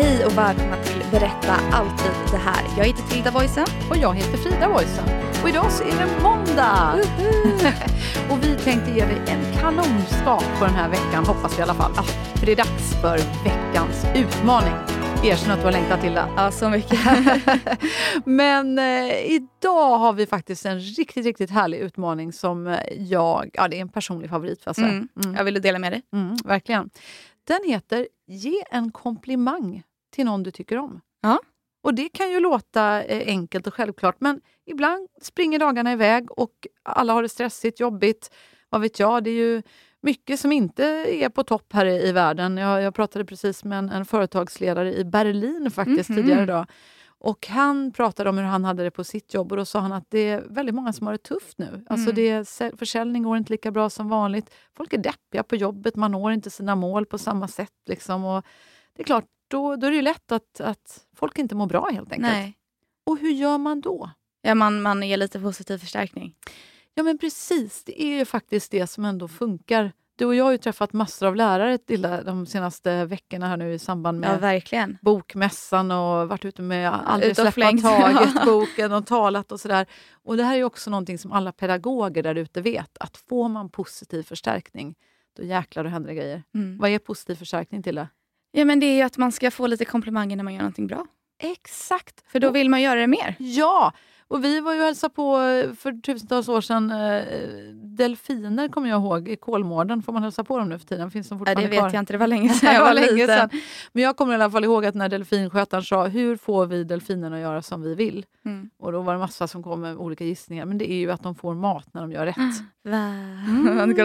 Hej och välkomna till Berätta alltid det här. Jag heter Tilda Boysen. Och jag heter Frida Boysen. Och idag så är det måndag! och vi tänkte ge dig en kanonstart på den här veckan, hoppas vi i alla fall. Ja, för det är dags för veckans utmaning. Erkänn att du har längtat till det. Ja, så mycket. Men eh, idag har vi faktiskt en riktigt, riktigt härlig utmaning som eh, jag... Ja, det är en personlig favorit får jag säga. Mm. Jag vill dela med dig. Mm, verkligen. Den heter Ge en komplimang till någon du tycker om. Ja. Och Det kan ju låta eh, enkelt och självklart, men ibland springer dagarna iväg och alla har det stressigt, jobbigt. Vad vet jag, det är ju mycket som inte är på topp här i, i världen. Jag, jag pratade precis med en, en företagsledare i Berlin faktiskt Mhm. tidigare idag. Och Han pratade om hur han hade det på sitt jobb och då sa han att det är väldigt många som har det tufft nu. Alltså Mm. det är, sä- försäljning går inte lika bra som vanligt. Folk är deppiga på jobbet, man når inte sina mål på samma sätt. Liksom. Och det är klart, då, då är det lätt att, att folk inte mår bra helt enkelt. Nej. Och hur gör man då? Ja, man, man ger lite positiv förstärkning. Ja men precis, det är ju faktiskt det som ändå funkar. Du och jag har ju träffat massor av lärare de senaste veckorna här nu i samband Ja, med verkligen. bokmässan och varit ute med Aldrig Ut släppa flängt. taget-boken och talat och sådär. Och det här är också någonting som alla pedagoger där ute vet, att får man positiv förstärkning, då jäklar då händer det grejer. Mm. Vad är positiv förstärkning till det? Ja, men det är ju att man ska få lite komplimanger när man gör någonting bra. Exakt! För då vill man göra det mer. Ja! Och vi var ju och hälsade på för tusentals år sedan eh, delfiner, kommer jag ihåg, i Kolmården. Får man hälsa på dem nu för tiden? Finns de Ja, fortfarande det vet kvar? jag inte, det var länge sedan jag var var länge sedan. Men jag kommer i alla fall ihåg att när delfinskötaren sa hur får vi delfinerna att göra som vi vill? Mm. Och då var det massa som kom med olika gissningar. Men det är ju att de får mat när de gör rätt.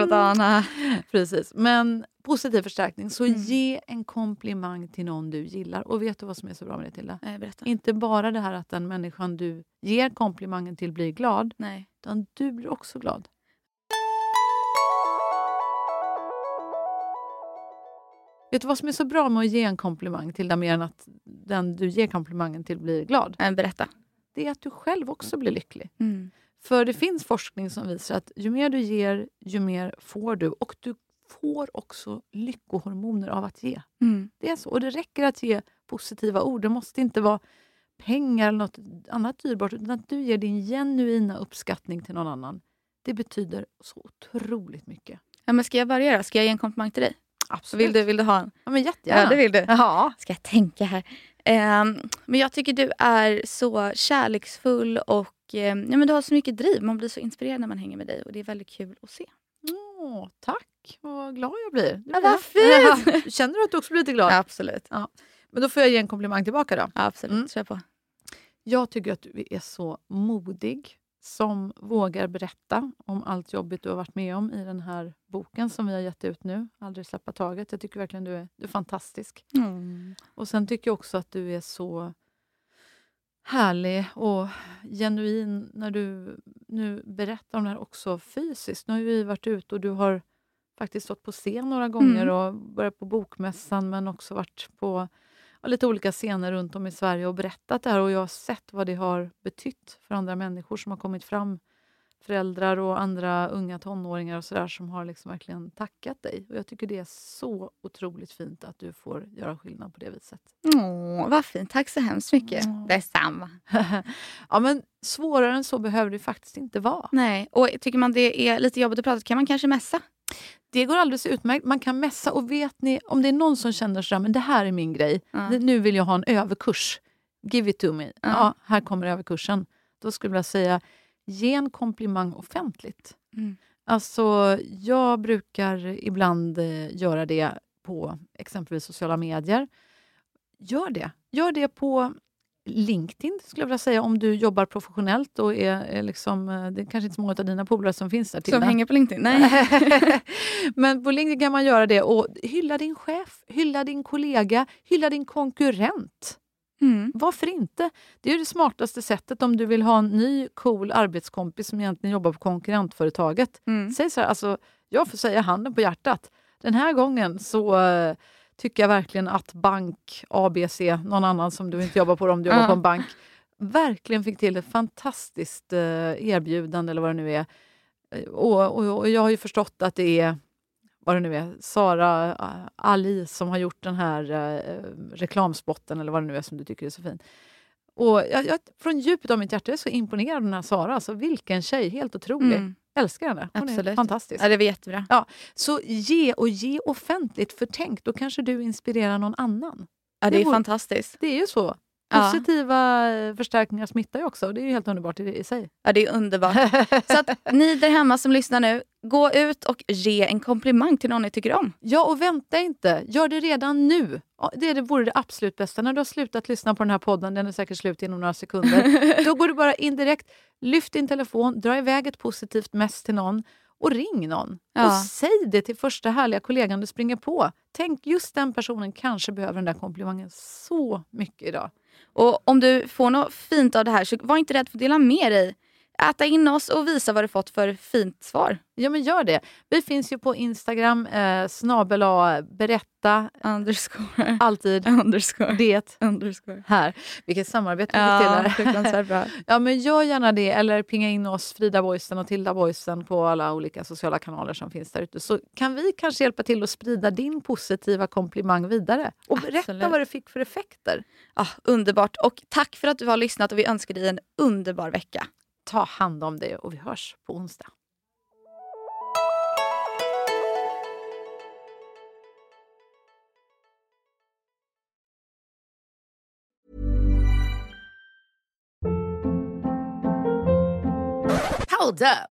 Åt ana. Precis. Men positiv förstärkning. Så Mm. ge en komplimang till någon du gillar. Och vet du vad som är så bra med det Tilda? Nej, berätta. Inte bara det här att den människan du ger komplimangen till blir glad, Nej. utan du blir också glad. Vet du vad som är så bra med att ge en komplimang till den mer än att den du ger komplimangen till blir glad? Berätta. Det är att du själv också blir lycklig. Mm. För det finns forskning som visar att ju mer du ger, ju mer får du. Och du får också lyckohormoner av att ge. Mm. Det är så. Och det räcker att ge positiva ord. Det måste inte vara pengar eller något annat dyrbart. Utan att du ger din genuina uppskattning till någon annan. Det betyder så otroligt mycket. Ja, men ska jag börja då? Ska jag ge en komplimang till dig? Absolut. Vill du, vill du ha en? Ja, men jättegärna. Ja, det vill du. Ja. Ska jag tänka här. Ehm, men jag tycker du är så kärleksfull och ehm, ja, men du har så mycket driv. Man blir så inspirerad när man hänger med dig och det är väldigt kul att se. Åh, tack, vad glad jag blir. Ja, vad fint. Ja, Känner du att du också blir lite glad? absolut. Men då får jag ge en komplimang tillbaka då. Ja, absolut. Mm. Kör på. Jag tycker att du är så modig som vågar berätta om allt jobbigt du har varit med om i den här boken som vi har gett ut nu, Aldrig släppa taget. Jag tycker verkligen du är, du är fantastisk. Och sen tycker jag också att du är så härlig och genuin när du nu berättar om det här också fysiskt. Nu har vi varit ute och du har faktiskt stått på scen några gånger Mm. och börjat på Bokmässan men också varit på ja, lite olika scener runt om i Sverige och berättat det här och jag har sett vad det har betytt för andra människor som har kommit fram föräldrar och andra unga tonåringar och så där, som har liksom verkligen tackat dig. Och Jag tycker det är så otroligt fint att du får göra skillnad på det viset. Åh, vad fint. Tack så hemskt mycket. Mm. Detsamma. ja, men svårare än så behöver det faktiskt inte vara. Nej, och tycker man det är lite jobbigt att prata kan man kanske messa. Det går alldeles utmärkt. Man kan mässa och vet ni, om det är någon som känner så här, men det här är min grej. Ja. Nu vill jag ha en överkurs. Give it to me. Ja. här kommer överkursen. Då skulle jag säga, ge en komplimang offentligt. Mm. Alltså, jag brukar ibland eh, göra det på exempelvis sociala medier. Gör det. Gör det på LinkedIn, skulle jag vilja säga, om du jobbar professionellt. Och är, är liksom, eh, det är kanske inte så många av dina polare som finns där. Som Tilda. hänger på LinkedIn? Nej. Men på LinkedIn kan man göra det och hylla din chef, hylla din kollega, hylla din konkurrent. Mm. Varför inte? Det är det smartaste sättet om du vill ha en ny cool arbetskompis som egentligen jobbar på konkurrentföretaget. Mm. Säg så här, alltså, jag får säga handen på hjärtat. Den här gången så eh, tycker jag verkligen att bank ABC, någon annan som du inte jobbar på om du jobbar på en bank, verkligen fick till ett fantastiskt eh, erbjudande eller vad det nu är. Eh, Och, och, och jag har ju förstått att det är vad det nu är, Sara eh, Ali som har gjort den här eh, reklamspotten eller vad det nu är som du tycker är så fin. Och jag, jag, från djupet av mitt hjärta är jag så imponerad av den här Sara. Alltså, vilken tjej, helt otrolig. Mm. Älskar henne. Hon är Absolut. fantastisk. Ja, det var jättebra. Så ge och ge offentligt, för tänk, då kanske du inspirerar någon annan. Ja, det Det är vore- fantastiskt. Det är ju så. Ja. Positiva eh, förstärkningar smittar ju också det är ju helt underbart i, i sig. Ja, det är underbart. Så att ni där hemma som lyssnar nu, gå ut och ge en komplimang till någon ni tycker om. Ja, och vänta inte. Gör det redan nu. Ja, Det, det vore det absolut bästa. När du har slutat lyssna på den här podden, den är säkert slut inom några sekunder, då går du bara indirekt, lyft din telefon, dra iväg ett positivt mess till någon och ring någon. Ja. Och säg det till första härliga kollegan du springer på. Tänk, just den personen kanske behöver den där komplimangen så mycket idag. Och om du får något fint av det här så var inte rädd för att dela med dig. Äta in oss och visa vad du fått för fint svar. Ja, men gör det. Vi finns ju på Instagram, eh, snabel berätta, Underscore. alltid Underscore. det Underscore. här. Vilket samarbete vi fick till här. bra. Ja, men gör gärna det. Eller pinga in oss, Frida Boysen och Tilda Boysen på alla olika sociala kanaler som finns där ute. Så kan vi kanske hjälpa till att sprida din positiva komplimang vidare. Och berätta Absolut. vad det fick för effekter. Ah, underbart. Och tack för att du har lyssnat och vi önskar dig en underbar vecka. Ta hand om dig och vi hörs på onsdag. Hold up.